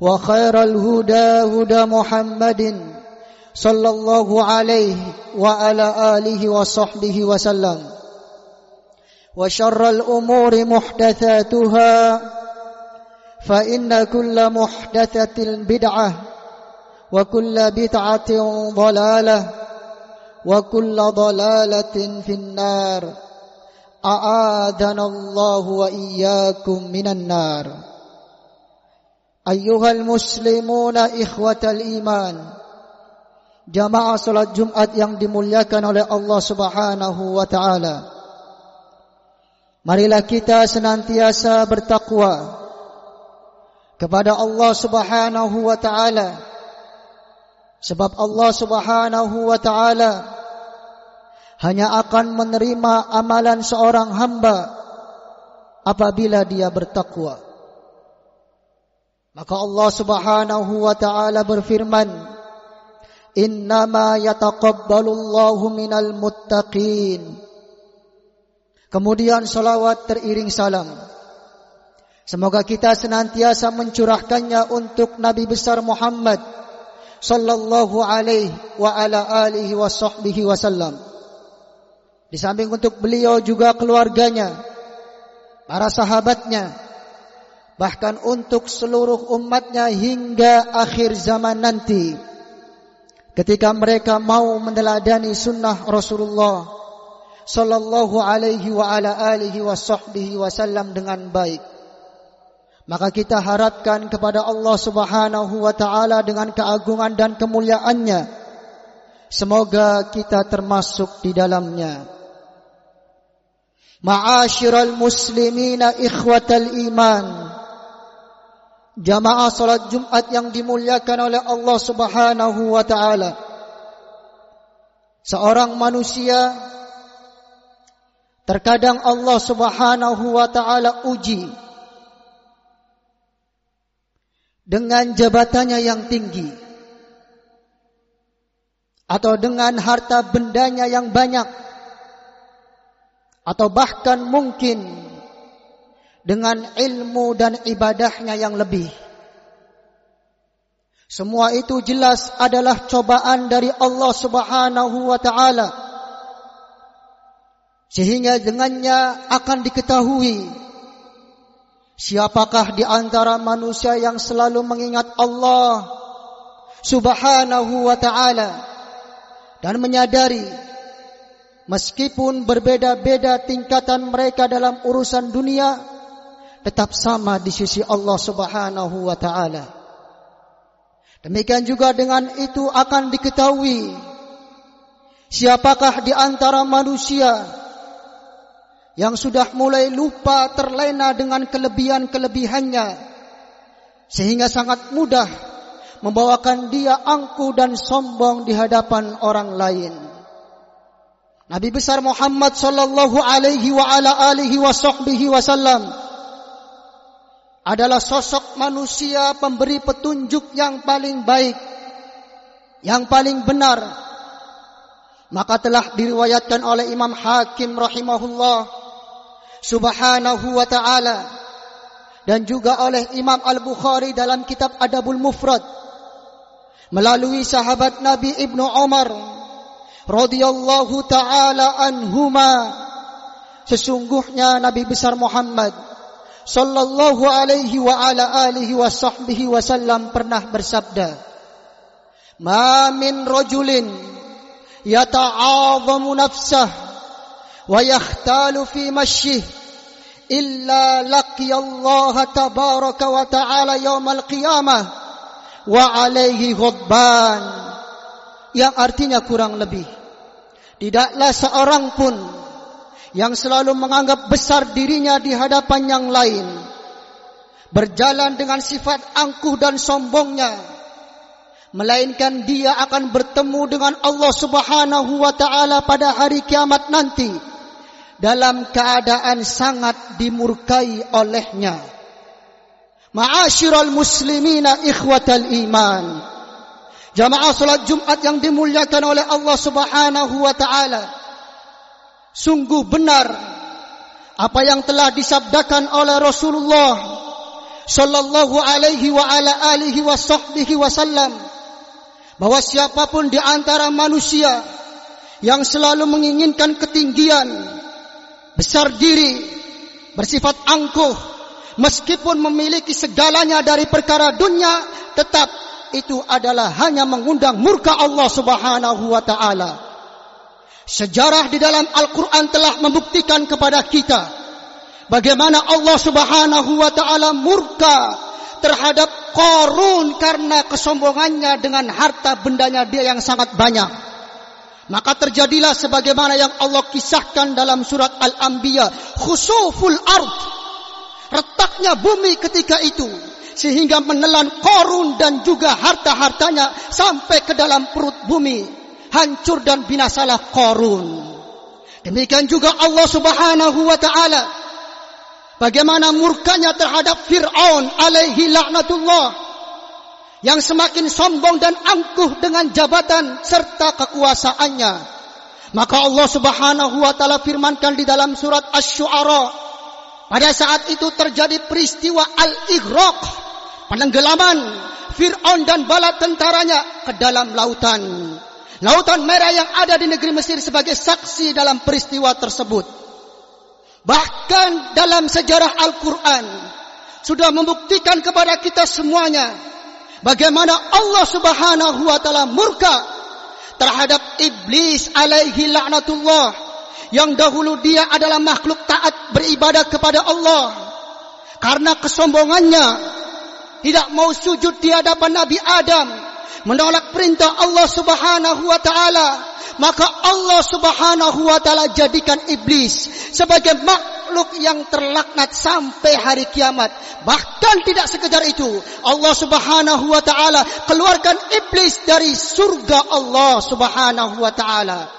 وخير الهدى هدى محمد صلى الله عليه وعلى آله وصحبه وسلم. وشر الأمور محدثاتها فإن كل محدثة بدعة وكل بدعة ضلالة وكل ضلالة في النار. أعاذنا الله وإياكم من النار. Ayyuhal muslimuna ikhwatal iman. Jamaah salat Jumat yang dimuliakan oleh Allah subhanahu wa ta'ala. Marilah kita senantiasa bertakwa Kepada Allah subhanahu wa ta'ala. Sebab Allah subhanahu wa ta'ala Hanya akan menerima amalan seorang hamba Apabila dia bertakwa Maka Allah Subhanahu wa taala berfirman, "Innama yataqabbalullahu minal muttaqin." Kemudian salawat teriring salam. Semoga kita senantiasa mencurahkannya untuk Nabi besar Muhammad sallallahu alaihi wa ala alihi wa sahbihi wasallam. Di samping untuk beliau juga keluarganya, para sahabatnya, bahkan untuk seluruh umatnya hingga akhir zaman nanti. Ketika mereka mau meneladani sunnah Rasulullah sallallahu alaihi wa ala alihi washabbihi wasallam dengan baik. Maka kita harapkan kepada Allah Subhanahu wa taala dengan keagungan dan kemuliaannya. Semoga kita termasuk di dalamnya. Ma'asyiral muslimina ikhwatal iman jamaah salat Jumat yang dimuliakan oleh Allah Subhanahu wa taala. Seorang manusia terkadang Allah Subhanahu wa taala uji dengan jabatannya yang tinggi atau dengan harta bendanya yang banyak atau bahkan mungkin dengan ilmu dan ibadahnya yang lebih. Semua itu jelas adalah cobaan dari Allah Subhanahu wa taala. Sehingga dengannya akan diketahui siapakah di antara manusia yang selalu mengingat Allah Subhanahu wa taala dan menyadari meskipun berbeda-beda tingkatan mereka dalam urusan dunia tetap sama di sisi Allah Subhanahu wa taala. Demikian juga dengan itu akan diketahui siapakah di antara manusia yang sudah mulai lupa terlena dengan kelebihan-kelebihannya sehingga sangat mudah membawakan dia angku dan sombong di hadapan orang lain. Nabi besar Muhammad sallallahu alaihi wa ala alihi wasallam adalah sosok manusia pemberi petunjuk yang paling baik, yang paling benar. Maka telah diriwayatkan oleh Imam Hakim rahimahullah subhanahu wa ta'ala dan juga oleh Imam Al-Bukhari dalam kitab Adabul Mufrad melalui sahabat Nabi Ibnu Umar radhiyallahu taala anhuma sesungguhnya Nabi besar Muhammad sallallahu alaihi wa ala alihi wa sahbihi wasallam pernah bersabda Ma min rajulin yata'azamu nafsah wa yakhtalu fi masyih illa laqiya Allah tabaraka wa ta'ala yaumal qiyamah wa alaihi ghadban yang artinya kurang lebih tidaklah seorang pun yang selalu menganggap besar dirinya di hadapan yang lain berjalan dengan sifat angkuh dan sombongnya melainkan dia akan bertemu dengan Allah Subhanahu wa taala pada hari kiamat nanti dalam keadaan sangat dimurkai olehnya. Ma'asyiral muslimina ikhwatal iman. Jamaah salat Jumat yang dimuliakan oleh Allah Subhanahu wa taala sungguh benar apa yang telah disabdakan oleh Rasulullah sallallahu alaihi wa ala alihi wasahbihi wasallam bahwa siapapun di antara manusia yang selalu menginginkan ketinggian besar diri bersifat angkuh meskipun memiliki segalanya dari perkara dunia tetap itu adalah hanya mengundang murka Allah Subhanahu wa taala Sejarah di dalam Al-Quran telah membuktikan kepada kita bagaimana Allah Subhanahu wa taala murka terhadap Qarun karena kesombongannya dengan harta bendanya dia yang sangat banyak. Maka terjadilah sebagaimana yang Allah kisahkan dalam surat Al-Anbiya, khusuful ard. Retaknya bumi ketika itu sehingga menelan Qarun dan juga harta-hartanya sampai ke dalam perut bumi hancur dan binasalah Qarun. Demikian juga Allah Subhanahu wa taala bagaimana murkanya terhadap Firaun alaihi laknatullah yang semakin sombong dan angkuh dengan jabatan serta kekuasaannya. Maka Allah Subhanahu wa taala firmankan di dalam surat Asy-Syu'ara pada saat itu terjadi peristiwa al-ighraq penenggelaman Firaun dan bala tentaranya ke dalam lautan. Lautan merah yang ada di negeri Mesir sebagai saksi dalam peristiwa tersebut. Bahkan dalam sejarah Al-Quran sudah membuktikan kepada kita semuanya bagaimana Allah Subhanahu wa taala murka terhadap iblis alaihi laknatullah yang dahulu dia adalah makhluk taat beribadah kepada Allah karena kesombongannya tidak mau sujud di hadapan Nabi Adam menolak perintah Allah Subhanahu wa taala maka Allah Subhanahu wa taala jadikan iblis sebagai makhluk yang terlaknat sampai hari kiamat. Bahkan tidak sekedar itu Allah Subhanahu wa taala keluarkan iblis dari surga Allah Subhanahu wa taala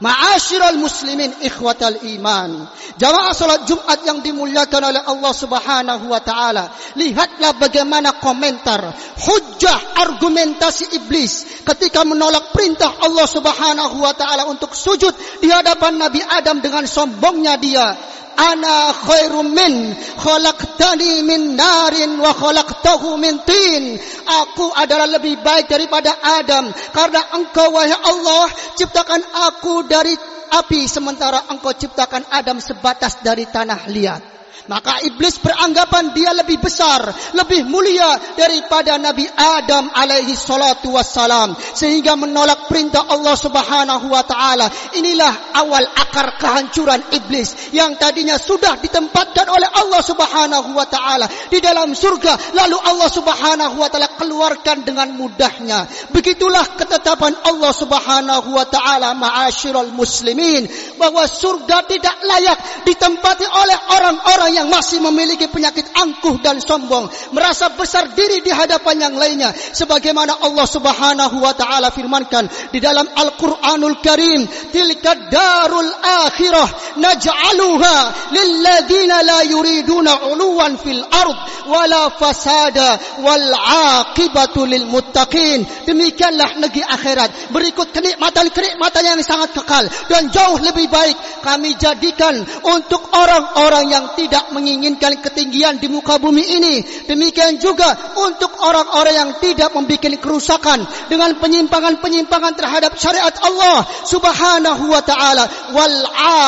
Ma'asyiral muslimin ikhwatal iman. Jamaah salat Jumat yang dimuliakan oleh Allah Subhanahu wa taala. Lihatlah bagaimana komentar, hujah, argumentasi iblis ketika menolak perintah Allah Subhanahu wa taala untuk sujud di hadapan Nabi Adam dengan sombongnya dia ana khairum min khalaqtani min narin wa khalaqtahu min tin. Aku adalah lebih baik daripada Adam. Karena engkau wahai Allah ciptakan aku dari api sementara engkau ciptakan Adam sebatas dari tanah liat Maka iblis beranggapan dia lebih besar, lebih mulia daripada Nabi Adam alaihi salatu wassalam sehingga menolak perintah Allah Subhanahu wa taala. Inilah awal akar kehancuran iblis yang tadinya sudah ditempatkan oleh Allah Subhanahu wa taala di dalam surga lalu Allah Subhanahu wa taala keluarkan dengan mudahnya. Begitulah ketetapan Allah Subhanahu wa taala ma'asyiral muslimin bahwa surga tidak layak ditempati oleh orang-orang yang masih memiliki penyakit angkuh dan sombong, merasa besar diri di hadapan yang lainnya sebagaimana Allah Subhanahu wa taala firmankan di dalam Al-Qur'anul Karim, "Tilka darul akhirah naj'aluha lil ladzina la yuriduna 'uluwan fil ard wala fasada wal 'aqibatu lil muttaqin." Demikianlah negeri akhirat, berikut kenikmatan-kenikmatan yang sangat kekal dan jauh lebih baik kami jadikan untuk orang-orang yang tidak menginginkan ketinggian di muka bumi ini. Demikian juga untuk orang-orang yang tidak membuat kerusakan dengan penyimpangan-penyimpangan terhadap syariat Allah Subhanahu wa taala. Wal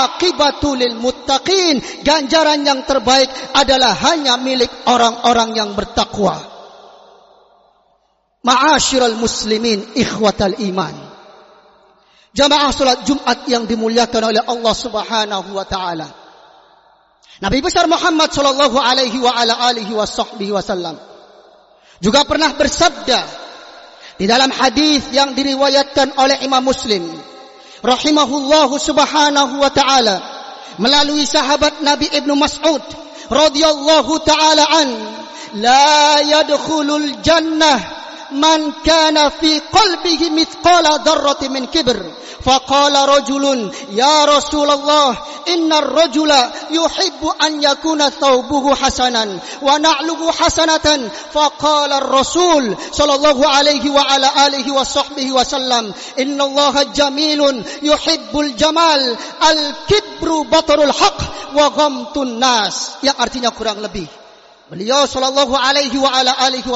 aqibatu lil muttaqin. Ganjaran yang terbaik adalah hanya milik orang-orang yang bertakwa. Ma'asyiral muslimin ikhwatal iman. Jamaah salat Jumat yang dimuliakan oleh Allah Subhanahu wa taala. Nabi besar Muhammad sallallahu alaihi wa ala alihi washabbihi wasallam juga pernah bersabda di dalam hadis yang diriwayatkan oleh Imam Muslim rahimahullahu subhanahu wa taala melalui sahabat Nabi Ibnu Mas'ud radhiyallahu taala an la yadkhulul jannah man kana fi qalbihi mithqala dharratin min kibr. Faqala rajulun ya rasulullah innar rajula yuhibbu an yakuna thawbuhu hasanan wa na'luhu hasanatan. Faqala ar-rasul sallallahu alaihi wa ala alihi wa sahbihi wa sallam innallaha jamilun yuhibbul jamal al-kibru batarul haqq wa ghamtun nas. Yang artinya kurang lebih Beliau sallallahu alaihi wa ala alihi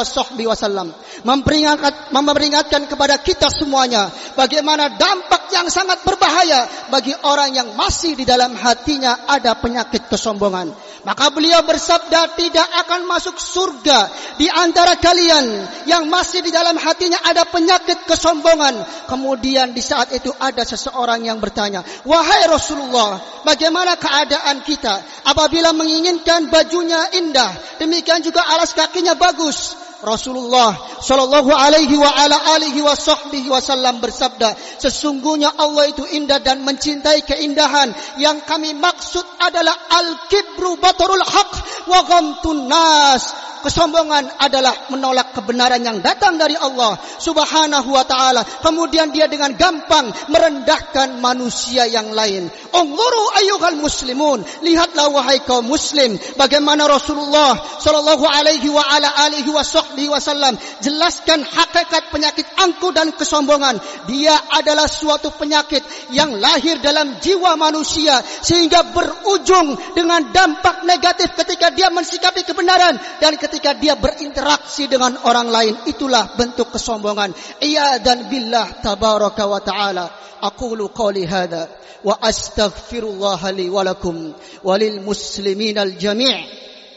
wasallam memperingatkan memperingatkan kepada kita semuanya bagaimana dampak yang sangat berbahaya bagi orang yang masih di dalam hatinya ada penyakit kesombongan. Maka beliau bersabda tidak akan masuk surga di antara kalian yang masih di dalam hatinya ada penyakit kesombongan. Kemudian di saat itu ada seseorang yang bertanya, "Wahai Rasulullah, bagaimana keadaan kita apabila menginginkan bajunya indah?" Demikian juga alas kakinya bagus. Rasulullah sallallahu alaihi wa ala alihi wa sahbihi wasallam bersabda, sesungguhnya Allah itu indah dan mencintai keindahan. Yang kami maksud adalah al-kibru batarul haq wa ghamtun nas kesombongan adalah menolak kebenaran yang datang dari Allah Subhanahu wa taala. Kemudian dia dengan gampang merendahkan manusia yang lain. Unzuru ayyuhal muslimun, lihatlah wahai kaum muslim bagaimana Rasulullah sallallahu alaihi wa ala alihi wasallam jelaskan hakikat penyakit angku dan kesombongan. Dia adalah suatu penyakit yang lahir dalam jiwa manusia sehingga berujung dengan dampak negatif ketika dia mensikapi kebenaran dan ketika ketika dia berinteraksi dengan orang lain itulah bentuk kesombongan. Iya dan billah tabaraka wa taala. Aqulu qali hadha wa astaghfirullah li wa lakum walil muslimin al jami'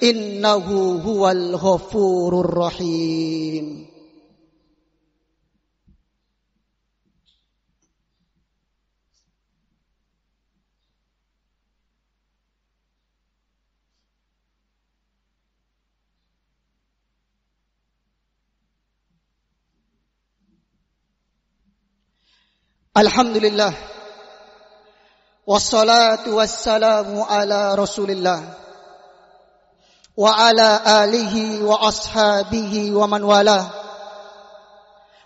innahu huwal ghafurur rahim Alhamdulillah Wassalatu wassalamu ala rasulillah Wa ala alihi wa ashabihi wa man wala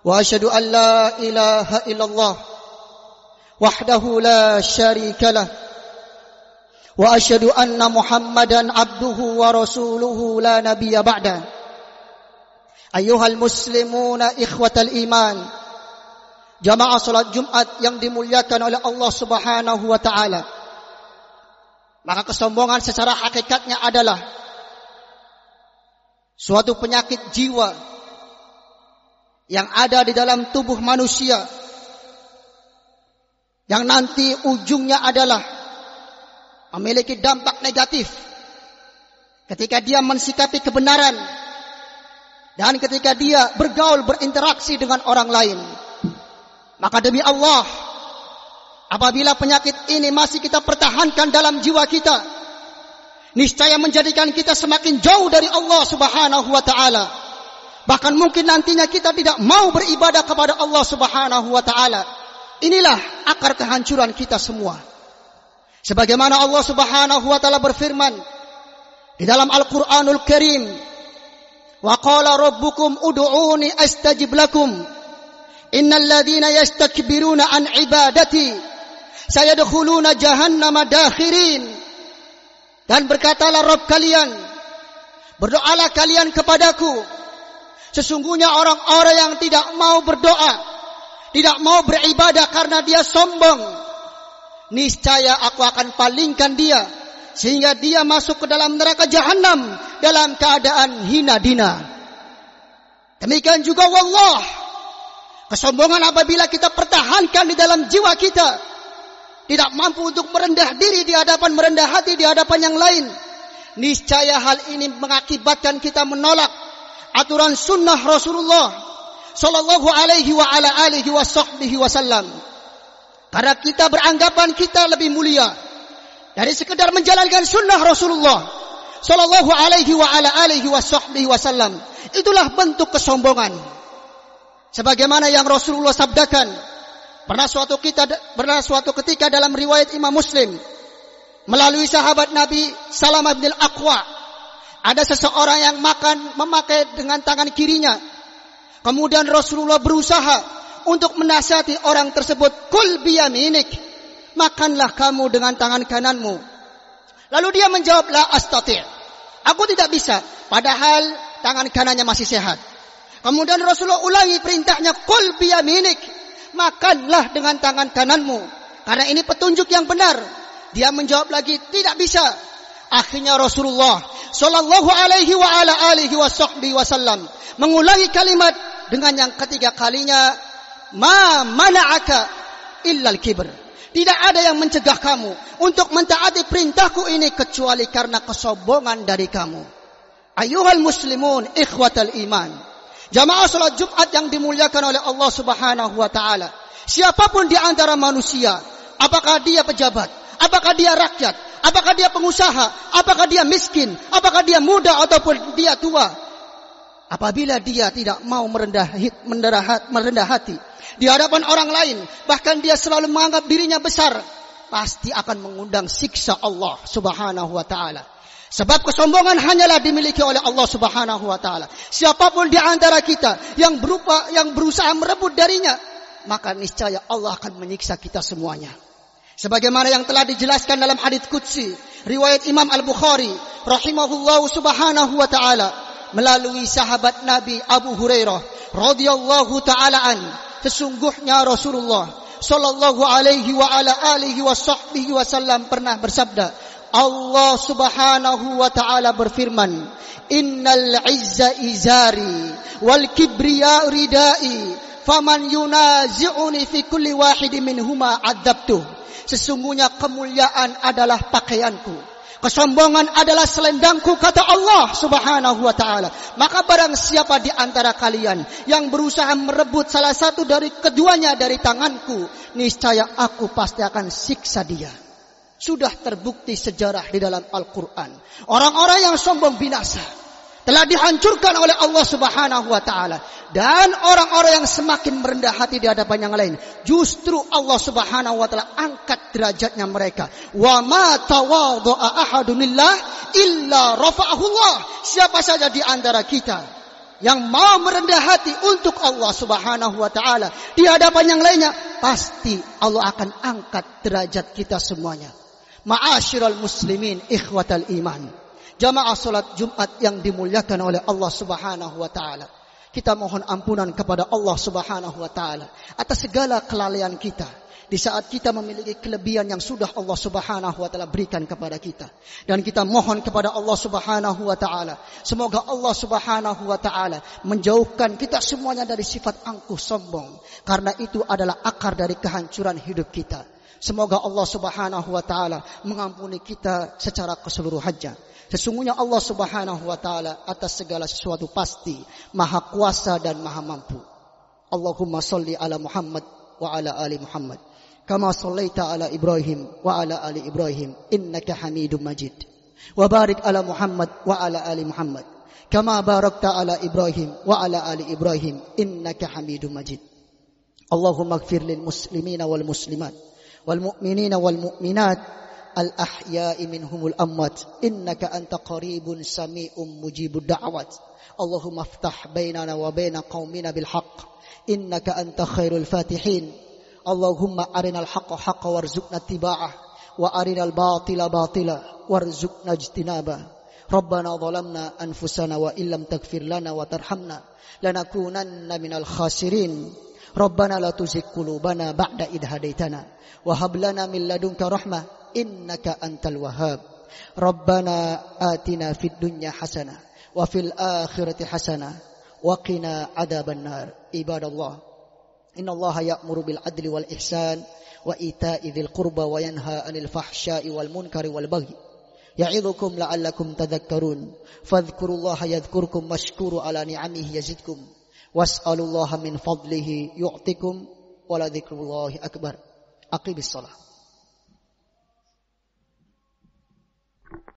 Wa ashadu an la ilaha illallah Wahdahu la sharika lah Wa ashadu anna muhammadan abduhu wa rasuluhu la nabiya ba'da Ayuhal muslimuna ikhwatal iman jamaah salat Jumat yang dimuliakan oleh Allah Subhanahu wa taala. Maka kesombongan secara hakikatnya adalah suatu penyakit jiwa yang ada di dalam tubuh manusia yang nanti ujungnya adalah memiliki dampak negatif ketika dia mensikapi kebenaran dan ketika dia bergaul berinteraksi dengan orang lain maka demi Allah apabila penyakit ini masih kita pertahankan dalam jiwa kita niscaya menjadikan kita semakin jauh dari Allah Subhanahu wa taala. Bahkan mungkin nantinya kita tidak mau beribadah kepada Allah Subhanahu wa taala. Inilah akar kehancuran kita semua. Sebagaimana Allah Subhanahu wa taala berfirman di dalam Al-Qur'anul Karim Wa qala rabbukum ud'uni astajib lakum. Innal ladzina yastakbiruna an ibadati sayadkhuluna jahannama dakhirin. Dan berkatalah Rabb kalian, berdoalah kalian kepadaku. Sesungguhnya orang-orang yang tidak mau berdoa, tidak mau beribadah karena dia sombong, niscaya aku akan palingkan dia sehingga dia masuk ke dalam neraka jahanam dalam keadaan hina dina. Demikian juga wallah kesombongan apabila kita pertahankan di dalam jiwa kita tidak mampu untuk merendah diri di hadapan merendah hati di hadapan yang lain. Niscaya hal ini mengakibatkan kita menolak aturan sunnah Rasulullah sallallahu alaihi wa ala alihi wasallam. Karena kita beranggapan kita lebih mulia dari sekedar menjalankan sunnah Rasulullah sallallahu alaihi wa ala alihi washabbihi wasallam itulah bentuk kesombongan sebagaimana yang Rasulullah sabdakan pernah suatu kita pernah suatu ketika dalam riwayat Imam Muslim melalui sahabat Nabi Salamah bin Al-Aqwa ada seseorang yang makan memakai dengan tangan kirinya kemudian Rasulullah berusaha untuk menasihati orang tersebut kul biyaminik makanlah kamu dengan tangan kananmu. Lalu dia menjawab, la astati' Aku tidak bisa. Padahal tangan kanannya masih sehat. Kemudian Rasulullah ulangi perintahnya, kul biyaminik. Makanlah dengan tangan kananmu. Karena ini petunjuk yang benar. Dia menjawab lagi, tidak bisa. Akhirnya Rasulullah sallallahu alaihi wa ala alihi wa wasallam mengulangi kalimat dengan yang ketiga kalinya ma mana'aka illa al-kibr tidak ada yang mencegah kamu untuk mentaati perintahku ini kecuali karena kesombongan dari kamu. Ayuhal muslimun ikhwatal iman. Jamaah salat Jumat yang dimuliakan oleh Allah Subhanahu wa taala. Siapapun di antara manusia, apakah dia pejabat, apakah dia rakyat, apakah dia pengusaha, apakah dia miskin, apakah dia muda ataupun dia tua, apabila dia tidak mau merendah merendah hati di hadapan orang lain, bahkan dia selalu menganggap dirinya besar, pasti akan mengundang siksa Allah Subhanahu wa taala. Sebab kesombongan hanyalah dimiliki oleh Allah Subhanahu wa taala. Siapapun di antara kita yang berupa yang berusaha merebut darinya, maka niscaya Allah akan menyiksa kita semuanya. Sebagaimana yang telah dijelaskan dalam hadis qudsi riwayat Imam Al-Bukhari rahimahullahu subhanahu wa taala melalui sahabat Nabi Abu Hurairah radhiyallahu taala an sesungguhnya Rasulullah sallallahu alaihi wa ala alihi wasallam pernah bersabda Allah Subhanahu wa taala berfirman innal izza izari wal kibriya ridai faman yunazi'uni fi kulli wahidin minhuma adzabtu sesungguhnya kemuliaan adalah pakaianku Kesombongan adalah selendangku kata Allah subhanahu wa ta'ala. Maka barang siapa di antara kalian yang berusaha merebut salah satu dari keduanya dari tanganku. Niscaya aku pasti akan siksa dia. Sudah terbukti sejarah di dalam Al-Quran. Orang-orang yang sombong binasa telah dihancurkan oleh Allah Subhanahu wa taala. Dan orang-orang yang semakin merendah hati di hadapan yang lain justru Allah Subhanahu wa taala angkat derajatnya mereka. Wa ma tawadha'a ahadun illa rafa'ahu Allah. Siapa saja di antara kita yang mau merendah hati untuk Allah Subhanahu wa taala di hadapan yang lainnya pasti Allah akan angkat derajat kita semuanya ma'asyiral muslimin ikhwatal iman jamaah salat Jumat yang dimuliakan oleh Allah Subhanahu wa taala. Kita mohon ampunan kepada Allah Subhanahu wa taala atas segala kelalaian kita di saat kita memiliki kelebihan yang sudah Allah Subhanahu wa taala berikan kepada kita. Dan kita mohon kepada Allah Subhanahu wa taala semoga Allah Subhanahu wa taala menjauhkan kita semuanya dari sifat angkuh sombong karena itu adalah akar dari kehancuran hidup kita. Semoga Allah Subhanahu wa taala mengampuni kita secara keseluruhannya. Sesungguhnya Allah Subhanahu wa taala atas segala sesuatu pasti maha kuasa dan maha mampu. Allahumma salli ala Muhammad wa ala ali Muhammad. Kama sallaita ala Ibrahim wa ala ali Ibrahim innaka Hamidum Majid. Wa barik ala Muhammad wa ala ali Muhammad. Kama barakta ala Ibrahim wa ala ali Ibrahim innaka Hamidum Majid. Allahumma ighfir lil muslimina wal muslimat wal mu'minat الأحياء منهم الأموات. إنك أنت قريب سميع مجيب الدعوات. اللهم افتح بيننا وبين قومنا بالحق. إنك أنت خير الفاتحين. اللهم أرنا الحق حقا وارزقنا اتباعه. وأرنا الباطل باطلا وارزقنا اجتنابه. ربنا ظلمنا أنفسنا وإن لم تغفر لنا وترحمنا لنكونن من الخاسرين. ربنا لا تزغ قلوبنا بعد إذ هديتنا وهب لنا من لدنك رحمة إنك أنت الوهاب. ربنا آتنا في الدنيا حسنة وفي الآخرة حسنة وقنا عذاب النار. عباد الله إن الله يأمر بالعدل والإحسان وإيتاء ذي القربى وينهى عن الفحشاء والمنكر والبغي يعظكم لعلكم تذكرون. فاذكروا الله يذكركم مشكور على نعمه يزدكم. واسألوا الله من فضله يعطكم ولذكر الله أكبر. أقيم الصلاة.